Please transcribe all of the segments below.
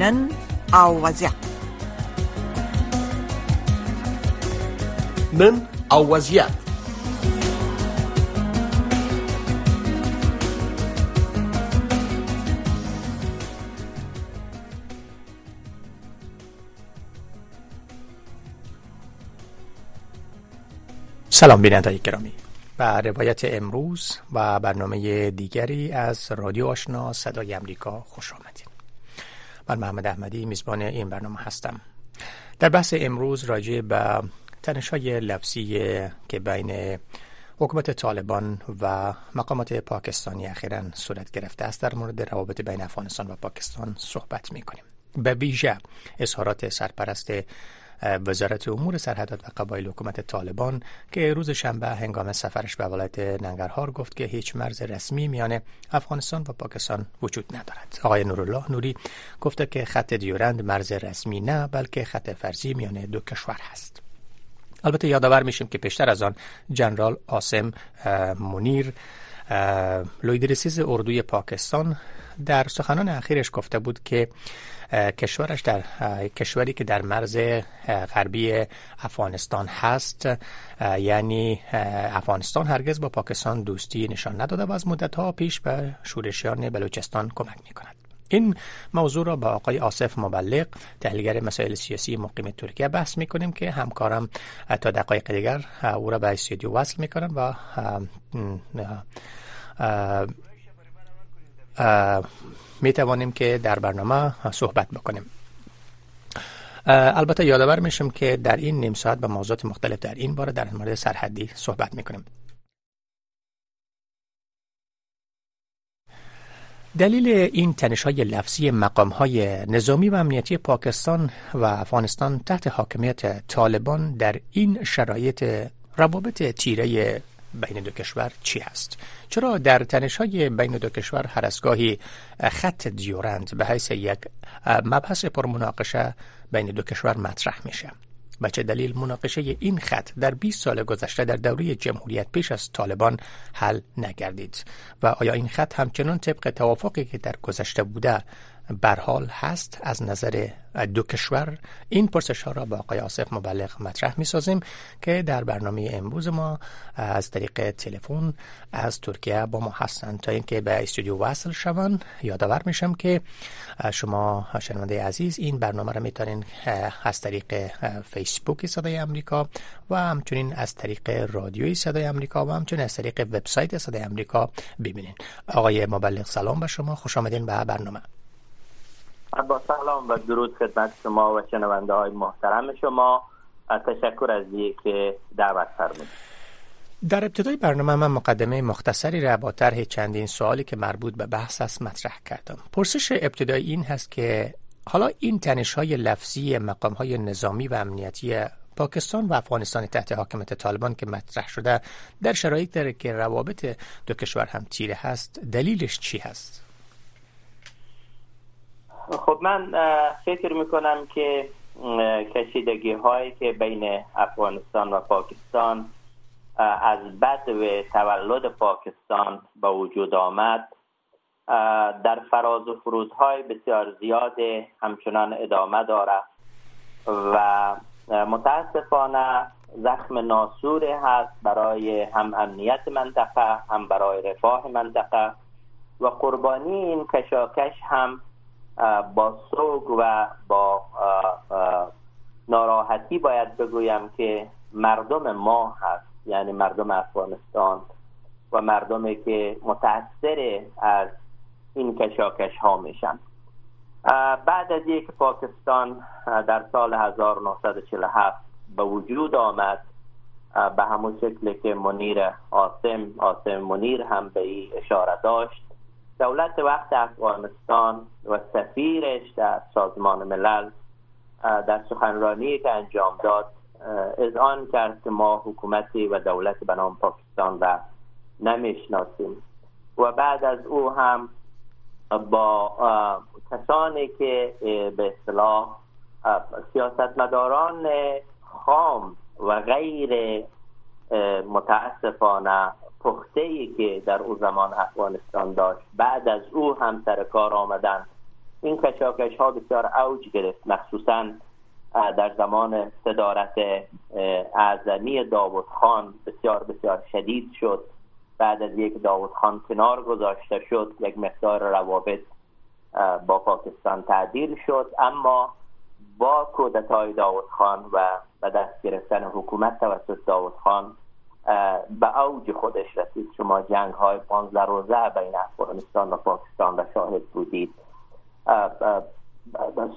نن او وضعیت نن او وضعیت سلام بینندگان گرامی. و روایت امروز و برنامه دیگری از رادیو آشنا صدای امریکا خوش آمدید. من محمد احمدی میزبان این برنامه هستم. در بحث امروز راجع به تنشای لفظی که بین حکومت طالبان و مقامات پاکستانی اخیرا صورت گرفته است در مورد روابط بین افغانستان و پاکستان صحبت می کنیم به ویژه اظهارات سرپرست وزارت امور سرحدات و قبایل حکومت طالبان که روز شنبه هنگام سفرش به ولایت ننگرهار گفت که هیچ مرز رسمی میان افغانستان و پاکستان وجود ندارد. آقای نورالله نوری گفته که خط دیورند مرز رسمی نه بلکه خط فرضی میان دو کشور هست. البته یادآور میشیم که پیشتر از آن جنرال آسم منیر لویدرسیز اردوی پاکستان در سخنان اخیرش گفته بود که کشورش در کشوری که در مرز غربی افغانستان هست. یعنی افغانستان هرگز با پاکستان دوستی نشان نداده و از مدت ها پیش به شورشیان بلوچستان کمک می کند این موضوع را با آقای آصف مبلغ تحلیلگر مسائل سیاسی مقیم ترکیه بحث می کنیم که همکارم تا دقایق دیگر او را به استودیو وصل می کنم و می توانیم که در برنامه صحبت بکنیم. البته یادآور میشم که در این نیم ساعت به موضوعات مختلف در این باره در مورد سرحدی صحبت می‌کنیم. دلیل این تنش های لفظی مقام های نظامی و امنیتی پاکستان و افغانستان تحت حاکمیت طالبان در این شرایط روابط تیره بین دو کشور چی است چرا در تنش های بین دو کشور هر گاهی خط دیورند به حیث یک مبحث پرمناقشه بین دو کشور مطرح میشه؟ و چه دلیل مناقشه این خط در 20 سال گذشته در دوره جمهوریت پیش از طالبان حل نگردید؟ و آیا این خط همچنان طبق توافقی که در گذشته بوده برحال هست از نظر دو کشور. این پرسش ها را با آقای آصف مبلغ مطرح می سازیم که در برنامه امروز ما از طریق تلفن از ترکیه با ما هستند. تا اینکه به استودیو وصل شوند یادآور میشم که شما شنونده عزیز این برنامه را می‌تونین از طریق فیسبوک صدای امریکا و همچنین از طریق رادیوی صدای امریکا و همچنین از طریق وبسایت صدای امریکا ببینین آقای مبلغ سلام به شما. خوش آمدین به برنامه. با سلام و درود خدمت شما و شنونده های محترم شما. تشکر از که دعوت فرمودید. در ابتدای برنامه من مقدمه مختصری را با طرح چندین سوالی که مربوط به بحث است مطرح کردم. پرسش ابتدایی این هست که حالا این تنش های لفظی مقام های نظامی و امنیتی پاکستان و افغانستان تحت حاکمیت طالبان که مطرح شده در شرایط که روابط دو کشور هم تیره هست دلیلش چی هست؟ خب من فکر می‌کنم که کشیدگی هایی که بین افغانستان و پاکستان از بد و تولد پاکستان به وجود آمد در فراز و فرودهای بسیار زیاد همچنان ادامه دارد و متاسفانه زخم ناسور هست برای هم امنیت منطقه هم برای رفاه منطقه و قربانی این کشاکش هم با سوگ و با ناراحتی باید بگویم که مردم ما هست یعنی مردم افغانستان و مردمی که متاثر از این کشاکش ها میشن. بعد از یک پاکستان در سال 1947 به وجود آمد به همون شکل که منیر آسم آسم منیر هم به این اشاره داشت. دولت وقت افغانستان و سفیرش در سازمان ملل در سخنرانی که انجام داد آن کرد که ما حکومتی و دولت به نام پاکستان را نمی‌شناسیم. و بعد از او هم با کسانی که به اصطلاح سیاستمداران خام و غیر متاسفانه پخته ای که در او زمان افغانستان داشت. بعد از او هم سر کار آمدن. این کشاکش ها بسیار اوج گرفت مخصوصا در زمان صدارت اعظمی داوود خان. بسیار بسیار شدید شد. بعد از یک داوود خان کنار گذاشته شد یک مقدار روابط با پاکستان تعدیل شد. اما با کودتای داوود خان و به دست گرفتن حکومت توسط داوود خان به اوج خودش رسید. شما جنگ های پانزده روزه بین افغانستان و پاکستان را شاهد بودید.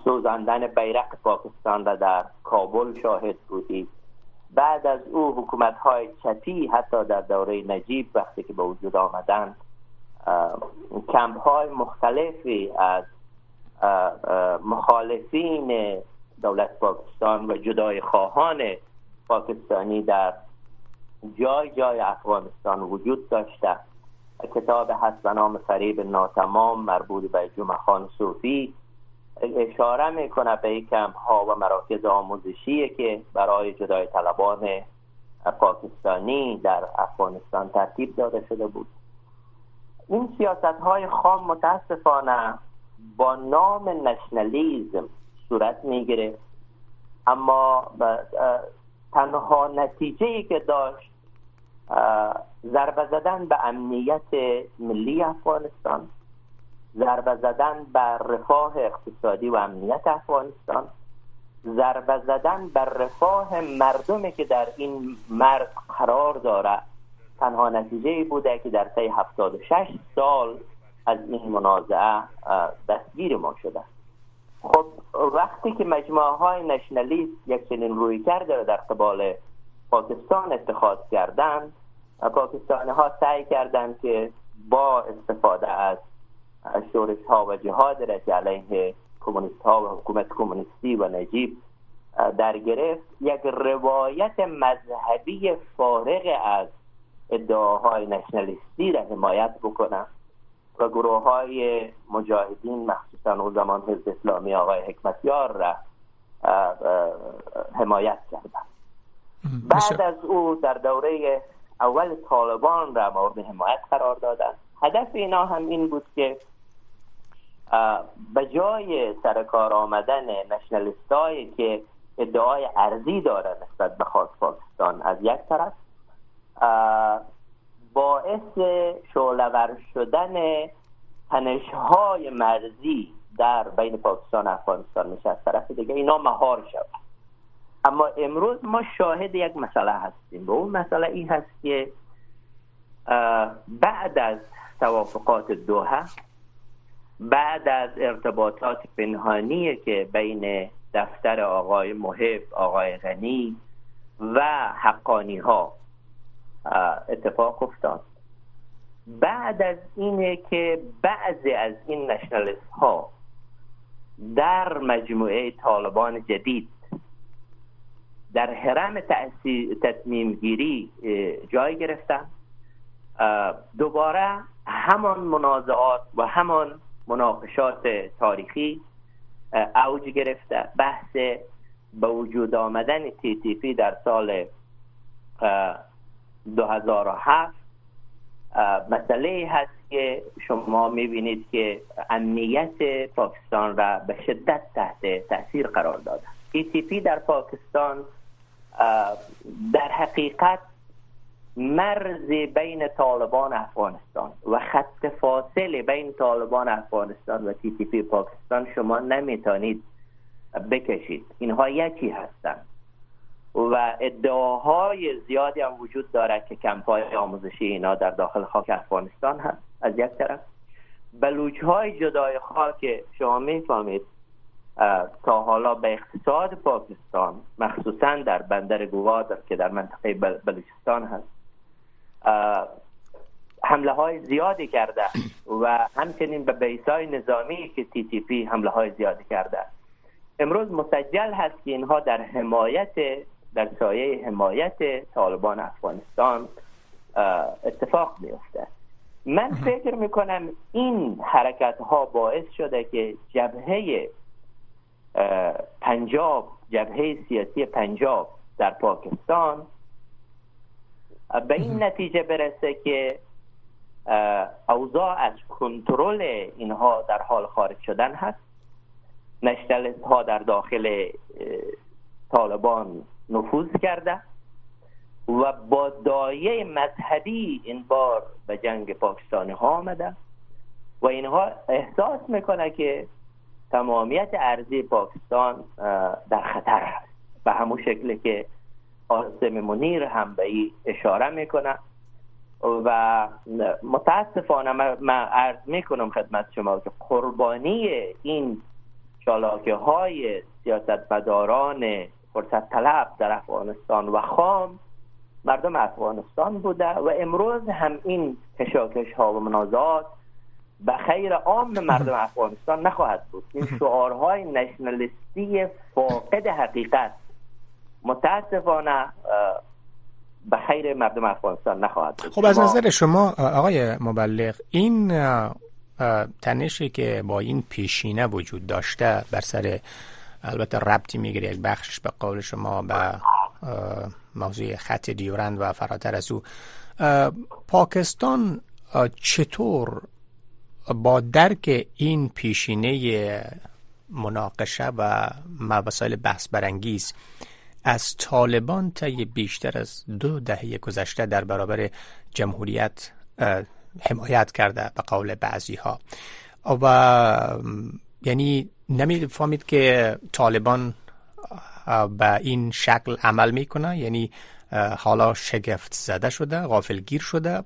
سوزاندن بیرق پاکستان را در کابل شاهد بودید. بعد از او حکومت های چپی حتی در دوره نجیب وقتی که به وجود آمدن کمپ های مختلفی از مخالفین دولت پاکستان و جدای خواهان پاکستانی در جای جای افغانستان وجود داشته. کتاب حسب نام فریب ناتمام مربوط به جمعه خان صوفی اشاره می‌کنه به کمپ ها و مراکز آموزشی که برای جدای طلبان پاکستانی در افغانستان ترتیب داده شده بود. این سیاست های خام متاسفانه با نام نشنالیزم صورت می‌گیره. اما تنها نتیجه که داشت ضربه زدن به امنیت ملی افغانستان ضربه زدن بر رفاه اقتصادی و امنیت افغانستان ضربه زدن بر رفاه مردمی که در این مرز قرار داره. تنها نتیجه بوده که در طی 76 سال از این منازعه دستگیر ما شده. خب وقتی که مجموعه های نشنالیست یک چنین روی کرده در قبال پاکستان اتخاذ کردند پاکستانی ها سعی کردند که با استفاده از شورش ها و جهاد که علیه کمونیست ها و حکومت کمونیستی و نجیب در گرفت. یک روایت مذهبی فارغ از ادعاهای نشنالیستی را حمایت بکنه و گروه های مجاهدین مخصوصا اون زمان حزب اسلامی آقای حکمتیار را حمایت کردن بعد از او در دوره اول طالبان را مورد حمایت قرار دادن. هدف اینا هم این بود که به جای سرکار آمدن نشنلیست که ادعای ارزی داره نسبت به خاص پاکستان از یک طرف باعث شعلور شدن تنشهای مرزی در بین پاکستان و افغانستان میشه. از طرف دیگه اینا مهار شود. اما امروز ما شاهد یک مسئله هستیم. و اون مسئله این هست که بعد از توافقات دوحه بعد از ارتباطات پنهانی که بین دفتر آقای محب آقای غنی و حقانی ها اتفاق افتاد. بعد از اینه که بعضی از این نشنالیست ها در مجموعه طالبان جدید در حرم تصمیم گیری جای گرفتن دوباره همان منازعات و همان مناقشات تاریخی اوج گرفته. بحث به وجود آمدن تی تی پی در سال 2007 مسئله هست که شما می‌بینید که امنیت پاکستان را به شدت تحت تاثیر قرار داده. تی تی پی در پاکستان در حقیقت مرز بین طالبان افغانستان و خط فاصله بین طالبان افغانستان و تی تی پی پاکستان شما نمی‌تونید بکشید. اینها یکی هستند و ادعاهای زیادی هم وجود دارد که کمپای آموزشی اینا در داخل خاک افغانستان هست. از یک طرف. بلوچ های جدای خاک شما می‌فهمید تا حالا به اقتصاد پاکستان مخصوصا در بندر گوادر که در منطقه بلوچستان هست. حمله های زیادی کرده و همچنین به بیسای نظامی که تی تی پی حمله های زیادی کرده. امروز مسجل هست که اینها در حمایت در سایه حمایت طالبان افغانستان اتفاق میفته من فکر می‌کنم این حرکت ها باعث شده که جبهه پنجاب جبهه سیاسی پنجاب در پاکستان. به این نتیجه برسه که اوضاع از کنترل اینها در حال خارج شدن هست. نشنالیست ها در داخل طالبان نفوذ کرده و با دایه مذهبی این بار به جنگ پاکستانی ها آمده و اینها احساس می‌کنه که تمامیت ارزی پاکستان در خطر هست. به همون شکلی که آسم منیر هم به این اشاره می‌کنه. و متاسفانه من عرض می‌کنم خدمت شما که قربانی این چالاکه های سیاستمداران فرصت طلب در افغانستان و خام مردم افغانستان بوده و امروز هم این کشاکش ها و منازعات به خیر عام مردم افغانستان نخواهد بود. این شعارهای نشنالیستی فاقد حقیقت. متاسفانه به خیر مردم افغانستان نخواهد بود. خب از نظر شما آقای مبلغ این تنشی که با این پیشینه وجود داشته بر سر البته ربطی می‌گیره یک بخشش به قول شما به موضوع خط دیورند و فراتر از او. پاکستان چطور با درک این پیشینه مناقشه و مسائل بحث برانگیز از طالبان طی بیشتر از دو دهه گذشته در برابر جمهوریت حمایت کرده به قول بعضی ها و یعنی نمی‌فهمید که طالبان به این شکل عمل می‌کنه یعنی حالا شگفت زده شده غافلگیر شده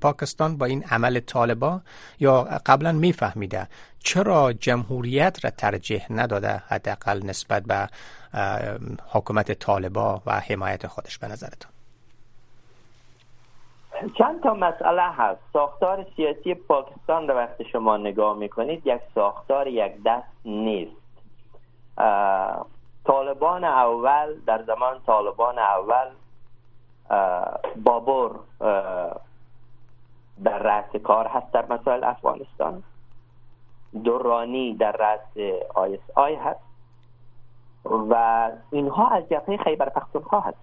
پاکستان با این عمل طالبا یا قبلا میفهمیده چرا جمهوریت را ترجیح نداده حداقل نسبت به حکومت طالبا و حمایت خودش به نظرتون؟ چند تا مسئله هست. ساختار سیاسی پاکستان رو وقتی شما نگاه می‌کنید یک ساختار یک دست نیست. طالبان اول در زمان طالبان اول بابر در رأس کار هست در مسائل افغانستان. دورانی در رأس آی اس آی هست و اینها از جبهه خیبر پختونخوا هست.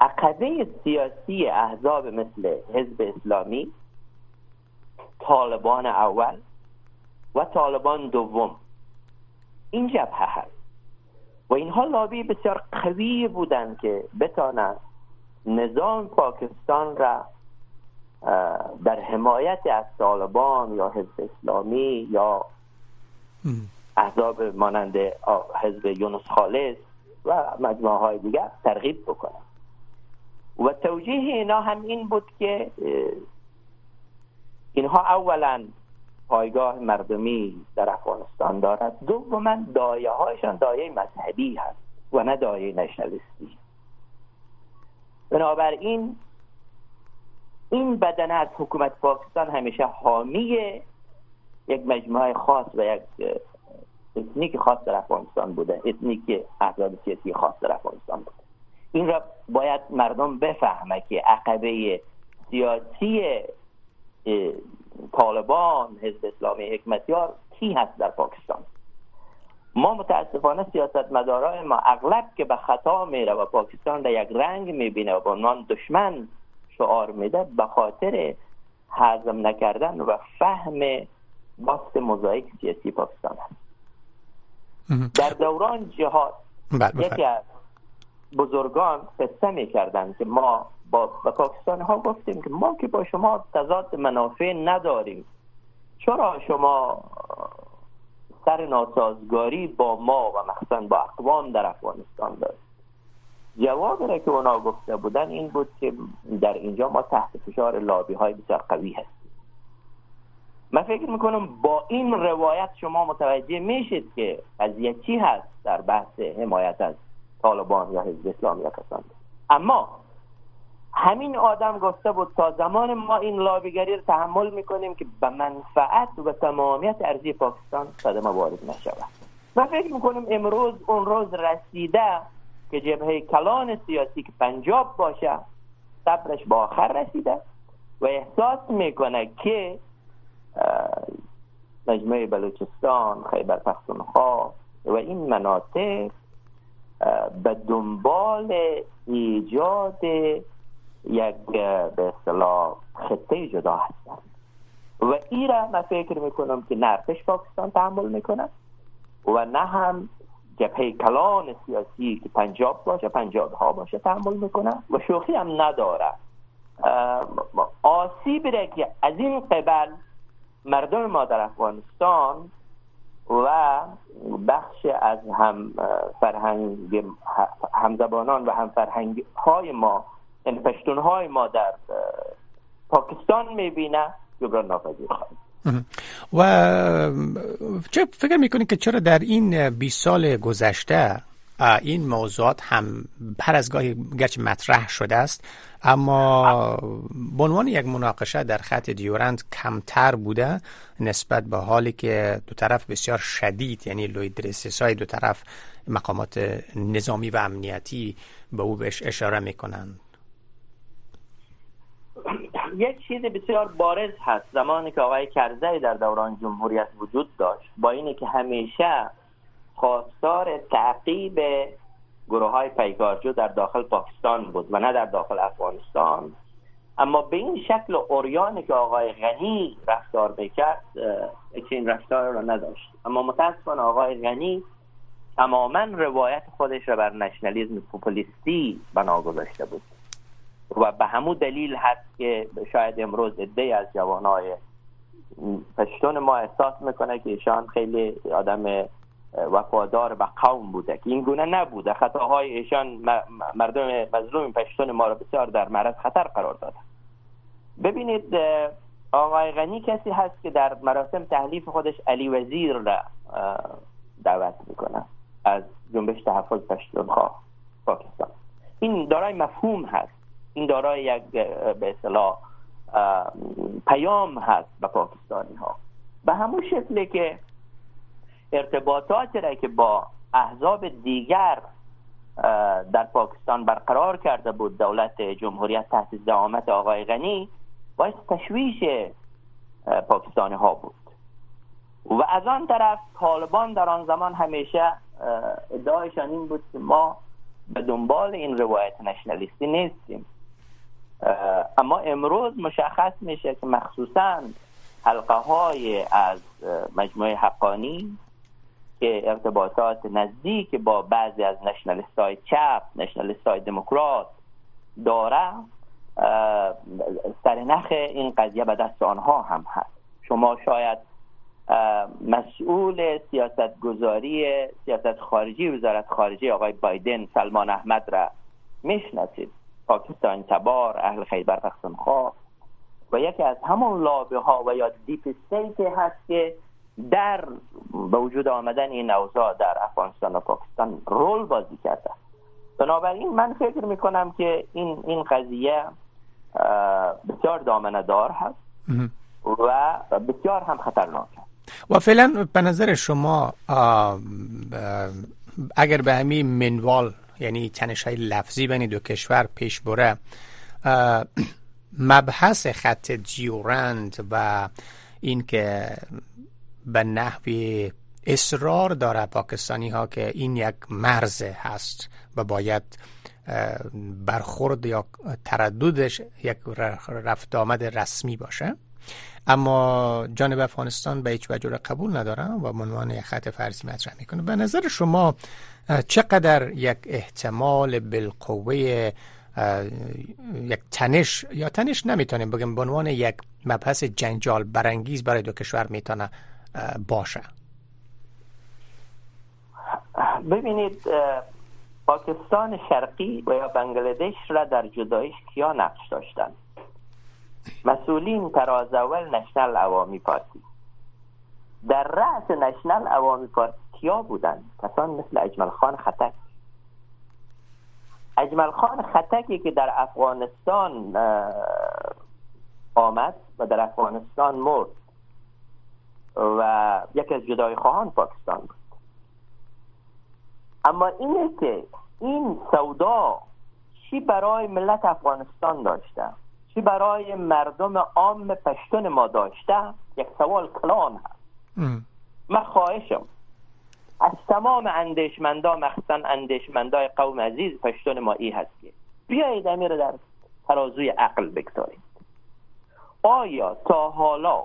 عقبه سیاسی احزاب مثل حزب اسلامی طالبان اول و طالبان دوم. این جبهه هست. و اینها لابی بسیار قوی بودند که بتانند نظام پاکستان را در حمایت از طالبان یا حزب اسلامی یا احزاب مانند حزب یونس خالص و مجموعه های دیگر ترغیب بکنند. و توجیه اینا هم این بود که اینها اولا پایگاه مردمی در افغانستان دارد. دوما داعیه هایشان داعیه مذهبی هست و نه داعیه نشنالیستی. بنابراین این بدنه از حکومت پاکستان همیشه حامی یک مجموعه خاص و یک اتنیک خاص در افغانستان بوده. اتنیک احزاب سیاسی خاص در افغانستان بوده. این را باید مردم بفهمه که عقبه سیاسی طالبان حزب اسلامی حکمتیار کی هست در پاکستان؟ ما متاسفانه سیاست مدارای ما اغلب که به خطا میره و پاکستان را یک رنگ می‌بینه و به عنوان دشمن شعار میده به خاطر حزم نکردن و فهم باست موزاییک سیاسی پاکستان هست. در دوران جهاد بله، یکی از بزرگان قصه می‌کردن که ما با پاکستان ها گفتیم که ما که با شما تضاد منافع نداریم. چرا شما سر ناسازگاری با ما و مخصوصا با اقوام در افغانستان دارید؟ جواب را که اونا گفته بودن این بود که در اینجا ما تحت فشار لابی های بسیار قوی هستیم. من فکر می‌کنم با این روایت شما متوجه میشید که از چی هست در بحث حمایت از طالبان یا حزب اسلامی یا کسان. اما همین آدم گفته بود تا زمان ما این لابیگری رو تحمل می‌کنیم که به منفعت و تمامیت ارزی پاکستان صدمه وارد نشود. من فکر می‌کنم امروز اون روز رسیده که جبهه کلان سیاسی که پنجاب باشه صبرش با آخر رسیده و احساس می‌کنه که مجموعه بلوچستان خیبر پختونخوا و این مناطق به دنبال ایجاد یک به اصطلاح خطه جدا هستند و ای را من فکر می‌کنم که نه پاکستان تحمل می‌کنه و نه هم جبهه کلان سیاسی که پنجاب باشه پنجاب ها باشه تحمل می‌کنه و شوخی هم نداره. آسیب را که از این قبل مردم ما در افغانستان و بخش از هم فرهنگ همزبانان و هم فرهنگ های ما یعنی پشتون های ما در پاکستان می‌بینه. جبران ناپذیر خواهد و چه فکر می‌کنید که چرا در این 20 سال گذشته این موضوعات هم هر از گاهی گرچه مطرح شده است اما به عنوان یک مناقشه در خط دیورند کمتر بوده نسبت به حالی که دو طرف بسیار شدید یعنی لوید های دو طرف مقامات نظامی و امنیتی به او بهش اشاره می‌کنند. یک چیز بسیار بارز هست. زمانی که آقای کرزی در دوران جمهوریت وجود داشت با اینه که همیشه خواستار تعقیب گروه های پیکارجو در داخل پاکستان بود و نه در داخل افغانستان. اما به این شکل اوریانی که آقای غنی رفتار می‌کرد این رفتار را نداشت. اما متاسفانه آقای غنی تماما روایت خودش را بر نشنالیزم پوپولیستی بنا گذاشته بود. و به همون دلیل هست که شاید امروز عده از جوانای پشتون ما احساس می‌کنه که ایشان خیلی آدم وفادار به قوم بوده که این گونه نبوده. خطاهای ایشان مردم مظلوم پشتون ما را بسیار در معرض خطر قرار داده. ببینید آقای غنی کسی هست که در مراسم تحلیف خودش علی وزیر را دعوت می‌کنه از جنبش تحفظ پشتونخوا پاکستان. این دارای مفهوم هست. این دارای یک به اصطلاح پیام هست به پاکستانی ها به همون شکلی که ارتباطات را که با احزاب دیگر در پاکستان برقرار کرده بود دولت جمهوریت تحت زعامت آقای غنی باعث تشویش پاکستانی ها بود. و از آن طرف طالبان در آن زمان همیشه ادعایشان این بود که ما به دنبال این روایت نشنالیستی نیستیم. اما امروز مشخص میشه که مخصوصا حلقه های از مجموعه حقانی که ارتباطات نزدیک با بعضی از نشنالیست های چپ نشنالیست های دموکرات داره سرنخ این قضیه به دست آنها هم هست. شما شاید مسئول سیاست گذاری سیاست خارجی وزارت خارجه آقای بایدن سلمان احمد را می‌شناسید. پاکستان تبار اهل خیبر پختونخوا و یکی از همون لابه ها و یا دیپ استیت هست که در به وجود آمدن این اوضاع در افغانستان و پاکستان رول بازی کرده. بنابراین من فکر می‌کنم که این این قضیه بسیار دامنه دار هست و بسیار هم خطرناک هست. و فعلا به نظر شما اگر به همین منوال یعنی تنش های لفظی بین دو کشور پیش بره. مبحث خط دیورند و اینکه به نحوی اصرار داره پاکستانی ها که این یک مرز هست و باید برخورد یا ترددش یک رفت آمد رسمی باشه. اما جانب افغانستان به هیچ وجه قبول نداره و عنوان یک خط فرضی مطرح می‌کنه به نظر شما چقدر یک احتمال بالقوه یک تنش یا تنش نمی‌تونیم بگیم به عنوان یک مبحث جنجال برانگیز برای دو کشور می‌تونه باشه؟ ببینید پاکستان شرقی و یا بنگلادش را در جدایش کیا نقش داشتن؟ مسئولین تراز اول نشنل عوامی پارتی. در رأس نشنل عوامی پارتی کیا بودن؟ کسان مثل اجمل خان خطک. اجمل خان خطکی که در افغانستان آمد و در افغانستان مرد و یکی از جدای خواهان پاکستان بود. اما اینه که این سودا چی برای ملت افغانستان داشته؟ چی برای مردم عام پشتون ما داشته؟ یک سوال کلان هست. من خواهشم. از تمام اندیشمندا مخصوصا اندیشمندای قوم عزیز پشتون ما ای هست که بیایید امیر در ترازوی عقل بگذارید آیا تا حالا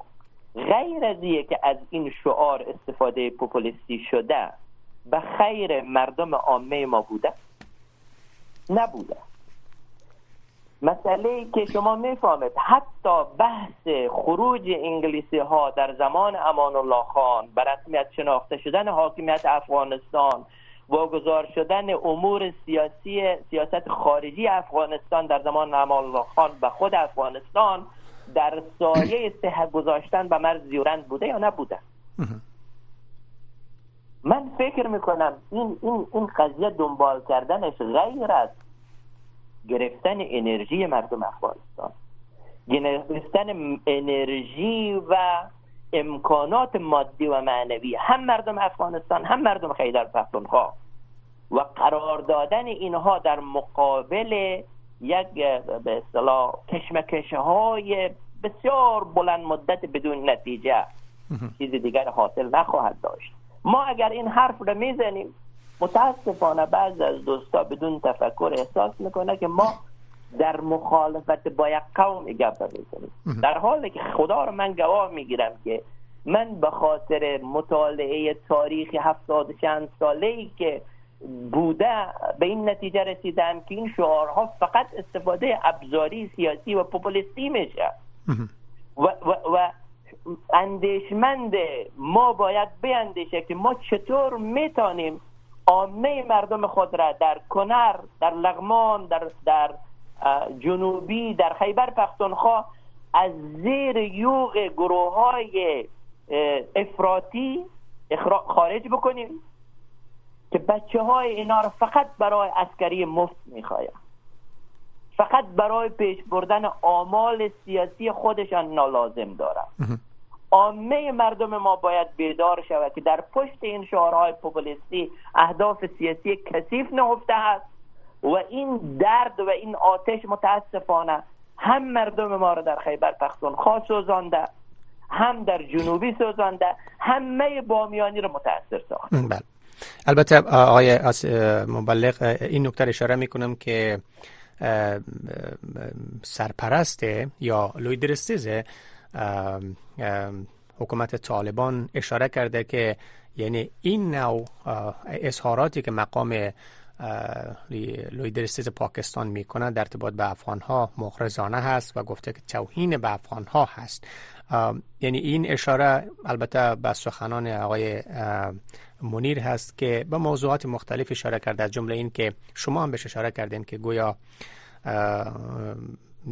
غیر از که از این شعار استفاده پوپولیستی شده به خیر مردم عامه ما بوده؟ نبوده. مسئله که شما می‌فهمید حتی بحث خروج انگلیسی ها در زمان امان الله خان به رسمیت شناخته شدن حاکمیت افغانستان واگذار شدن امور سیاسی سیاست خارجی افغانستان در زمان امان الله خان به خود افغانستان در سایه سه گذاشتن به مرز یورند بوده یا نبوده؟ من فکر می‌کنم این این این قضیه دنبال کردنش غیر از گرفتن انرژی مردم افغانستان گرفتن انرژی و امکانات مادی و معنوی هم مردم افغانستان هم مردم خیدر پختونخوا و قرار دادن اینها در مقابل یک به اصطلاح کشمکش های بسیار بلند مدت بدون نتیجه چیز دیگر حاصل نخواهد داشت. ما اگر این حرف رو می‌زنیم متاسفانه بعض از دوستا بدون تفکر احساس می‌کنه که ما در مخالفت با یک قوم گپ می‌زنیم در حالی که خدا رو من گواه می‌گیرم که من به خاطر مطالعه تاریخ هفتاد چند ساله ای که بوده به این نتیجه رسیدم که این شعارها فقط استفاده ابزاری سیاسی و پوپولیستی میشه. و, و, و اندیشمند ما باید بیندیشه که ما چطور می‌تونیم عامه مردم خود را در کنر در لغمان در, در جنوبی در خیبر پختونخوا از زیر یوغ گروه های افراطی خارج بکنیم که بچه های اینا رو فقط برای اسکری مفت می‌خوایم. فقط برای پیش بردن آمال سیاسی خودشان نالازم دارن عامه مردم ما باید بیدار شود که در پشت این شعارهای پوپولیستی اهداف سیاسی کثیف نهفته است و این درد و این آتش متاسفانه هم مردم ما را در خیبر پختونخوا سوزانده هم در جنوبی سوزانده همه بامیانی رو متاثر ساخت. بله. البته آقای مبلغ این نکته اشاره می‌کنم که سرپرست یا لوی حکومت طالبان اشاره کرده که یعنی این نوع اظهاراتی که مقام لوی پاکستان می‌کنه در ارتباط به افغان ها مغرضانه هست و گفته که توهین به افغان ها هست یعنی این اشاره البته به سخنان آقای منیر هست که به موضوعات مختلف اشاره کرده. از جمله این که شما هم بهش اشاره کردین که گویا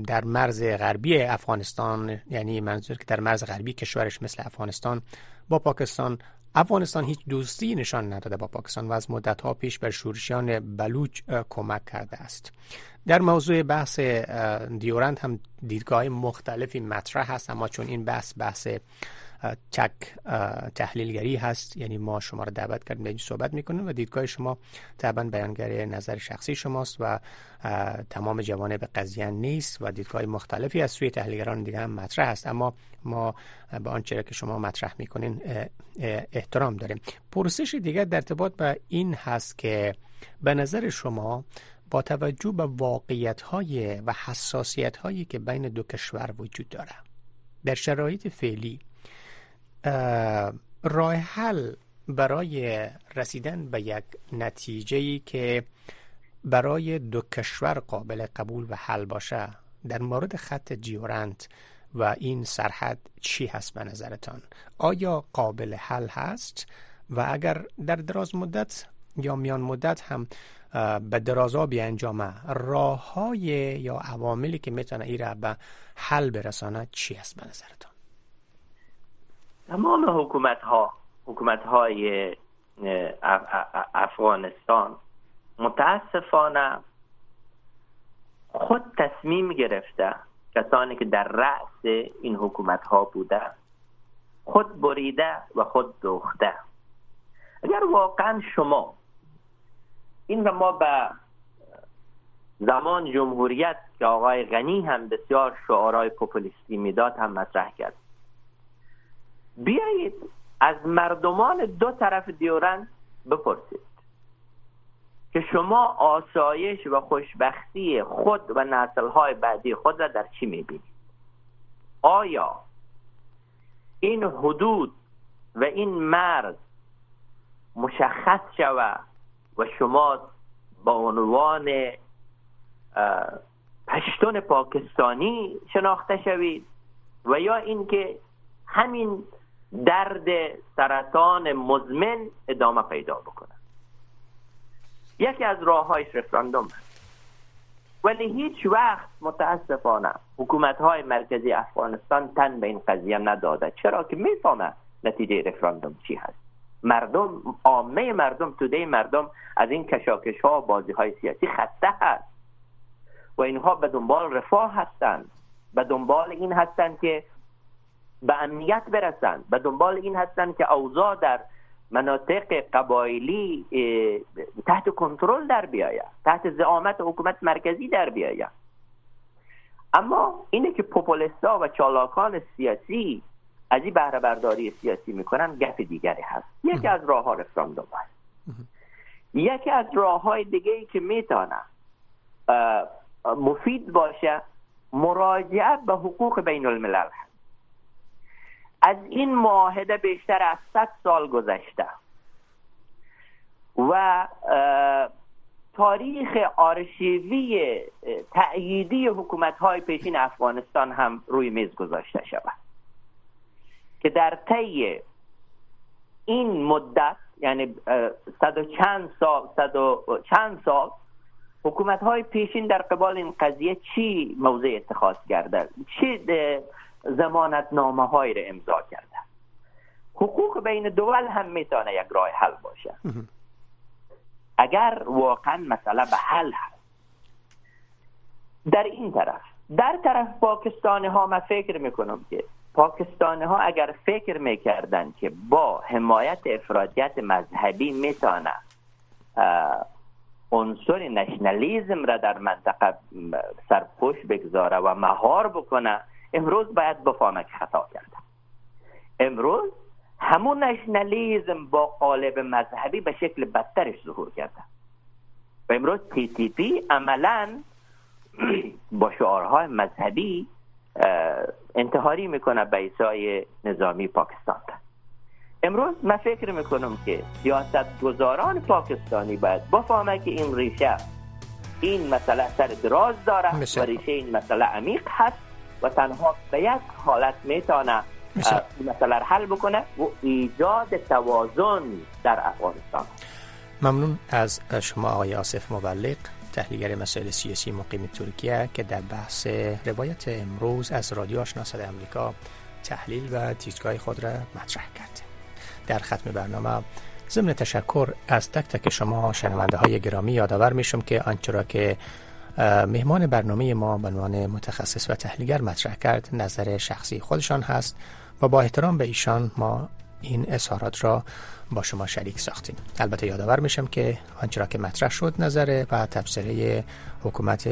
در مرز غربی افغانستان یعنی منظور که در مرز غربی کشورش مثل افغانستان با پاکستان افغانستان هیچ دوستی نشان نداده با پاکستان و از مدت ها پیش بر شورشیان بلوچ کمک کرده است. در موضوع بحث دیورند هم دیدگاه مختلفی مطرح هست اما چون این بحث بحث چک تحلیلگری هست. یعنی ما شما را دعوت کردیم به صحبت می‌کنیم و دیدگاه شما طبعا بیانگر نظر شخصی شماست و تمام جوانه به قضیه نیست و دیدگاه مختلفی از سوی تحلیلگران دیگه هم مطرح هست اما ما به آنچه که شما مطرح می‌کنین احترام داریم. پرسش دیگر در ارتباط به این هست که به نظر شما با توجه به واقعیت های و حساسیت هایی که بین دو کشور وجود داره در شرایط فعلی راه حل برای رسیدن به یک نتیجه که برای دو کشور قابل قبول و حل باشه در مورد خط جیورنت و این سرحد چی هست به نظرتان؟ آیا قابل حل هست؟ و اگر در دراز مدت یا میان مدت هم به درازا بیانجامه راه های یا عواملی که می‌تونه ای را به حل برسانه چی هست به نظرتان؟ تمام حکومت ها حکومت های افغانستان متاسفانه خود تصمیم گرفته کسانی که در رأس این حکومت ها بوده خود بریده و خود دوخته. اگر واقعا شما این را ما به زمان جمهوریت که آقای غنی هم بسیار شعارهای پوپولیستی می‌داد هم مطرح کرد. بیایید از مردمان دو طرف دیورند بپرسید که شما آسایش و خوشبختی خود و نسلهای بعدی خود را در چی می‌بینید؟ آیا این حدود و این مرز مشخص شود و شما با عنوان پشتون پاکستانی شناخته شوید؟ و یا اینکه همین درد سرطان مزمن ادامه پیدا بکنه. یکی از راه های رفراندوم ولی هیچ وقت متاسفانه حکومت های مرکزی افغانستان تن به این قضیه نداده. چرا که می‌فهمه نتیجه رفراندوم چی هست. مردم عامه مردم توده مردم از این کشاکش ها و بازی های سیاسی خسته هست. و اینها به دنبال رفاه هستند. به دنبال این هستند که به امنیت برسند به دنبال این هستند که اوضاع در مناطق قبایلی تحت کنترل در بیاید تحت زعامت حکومت مرکزی در بیاید. اما اینه که پوپولیستا و چالاکان سیاسی از این بهره برداری سیاسی می‌کنن گف دیگری هست. یکی از راه ها رفراندوم هست یکی از راه های دیگه ای که می‌تونه مفید باشه مراجعه به حقوق بین الملل هست. از این معاهده بیشتر از 100 سال گذشته. و تاریخ آرشیوی تأییدی حکومت های پیشین افغانستان هم روی میز گذاشته شود. که در طی این مدت یعنی صد و چند سال صد و چند سال حکومت های پیشین در قبال این قضیه چی موضع اتخاذ کرده چی زمانت نامه های را امضا کرده حقوق بین دول هم می‌تونه یک راه حل باشه. اگر واقعا مسئله به حل هست. در این طرف در طرف پاکستانی ها من فکر می‌کنم که پاکستانی ها اگر فکر می‌کردن که با حمایت افرادیت مذهبی می‌تونه عنصر نشنالیزم را در منطقه سرپوش بگذاره و مهار بکنه امروز باید بفهمه که خطا کرده امروز همون نشنالیزم با قالب مذهبی به شکل بدترش ظهور کرده و امروز تی تی پی عملا با شعارهای مذهبی انتحاری می‌کنه به ایسای نظامی پاکستان امروز من فکر می‌کنم که سیاست گذاران پاکستانی باید بفهمه که این ریشه این مسئله سر دراز داره و ریشه این مسئله عمیق هست. و تنها به یک حالت می‌تونه این مسئله حل بکنه و ایجاد توازن در افغانستان. ممنون از شما آقای آصف مبلغ تحلیلگر مسائل سیاسی مقیم ترکیه که در بحث روایت امروز از رادیو آشنا امریکا تحلیل و دیدگاه خود را مطرح کرد. در ختم برنامه ضمن تشکر از تک تک شما شنونده های گرامی یادآور میشم که آنچه که مهمان برنامه ما به عنوان متخصص و تحلیلگر مطرح کرد. نظر شخصی خودشان هست و با احترام به ایشان ما این اظهارات را با شما شریک ساختیم. البته یادآور میشم که آنچه که مطرح شد نظر و تبصره حکومت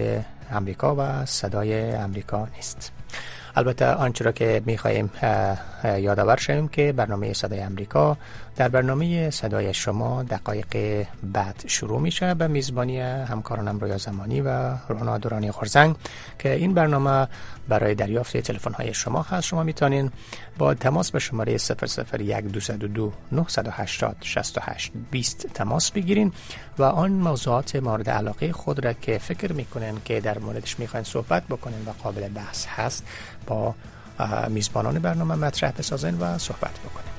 امریکا و صدای امریکا نیست. البته آنچه را که می‌خواهیم یادآور شویم که برنامه صدای امریکا در برنامه صدای شما دقایق بعد شروع میشه. به میزبانی همکارانم رویا زمانی و رونا دورانی خورزنگ که این برنامه برای دریافت تلفن های شما هست. شما می‌تونین با تماس به شماره 001 980 68 20 تماس بگیرین و آن موضوعات مورد علاقه خود را که فکر می‌کنین که در موردش می‌خواین صحبت بکنین و قابل بحث هست با میزبانان برنامه مطرح بسازین و صحبت بکنین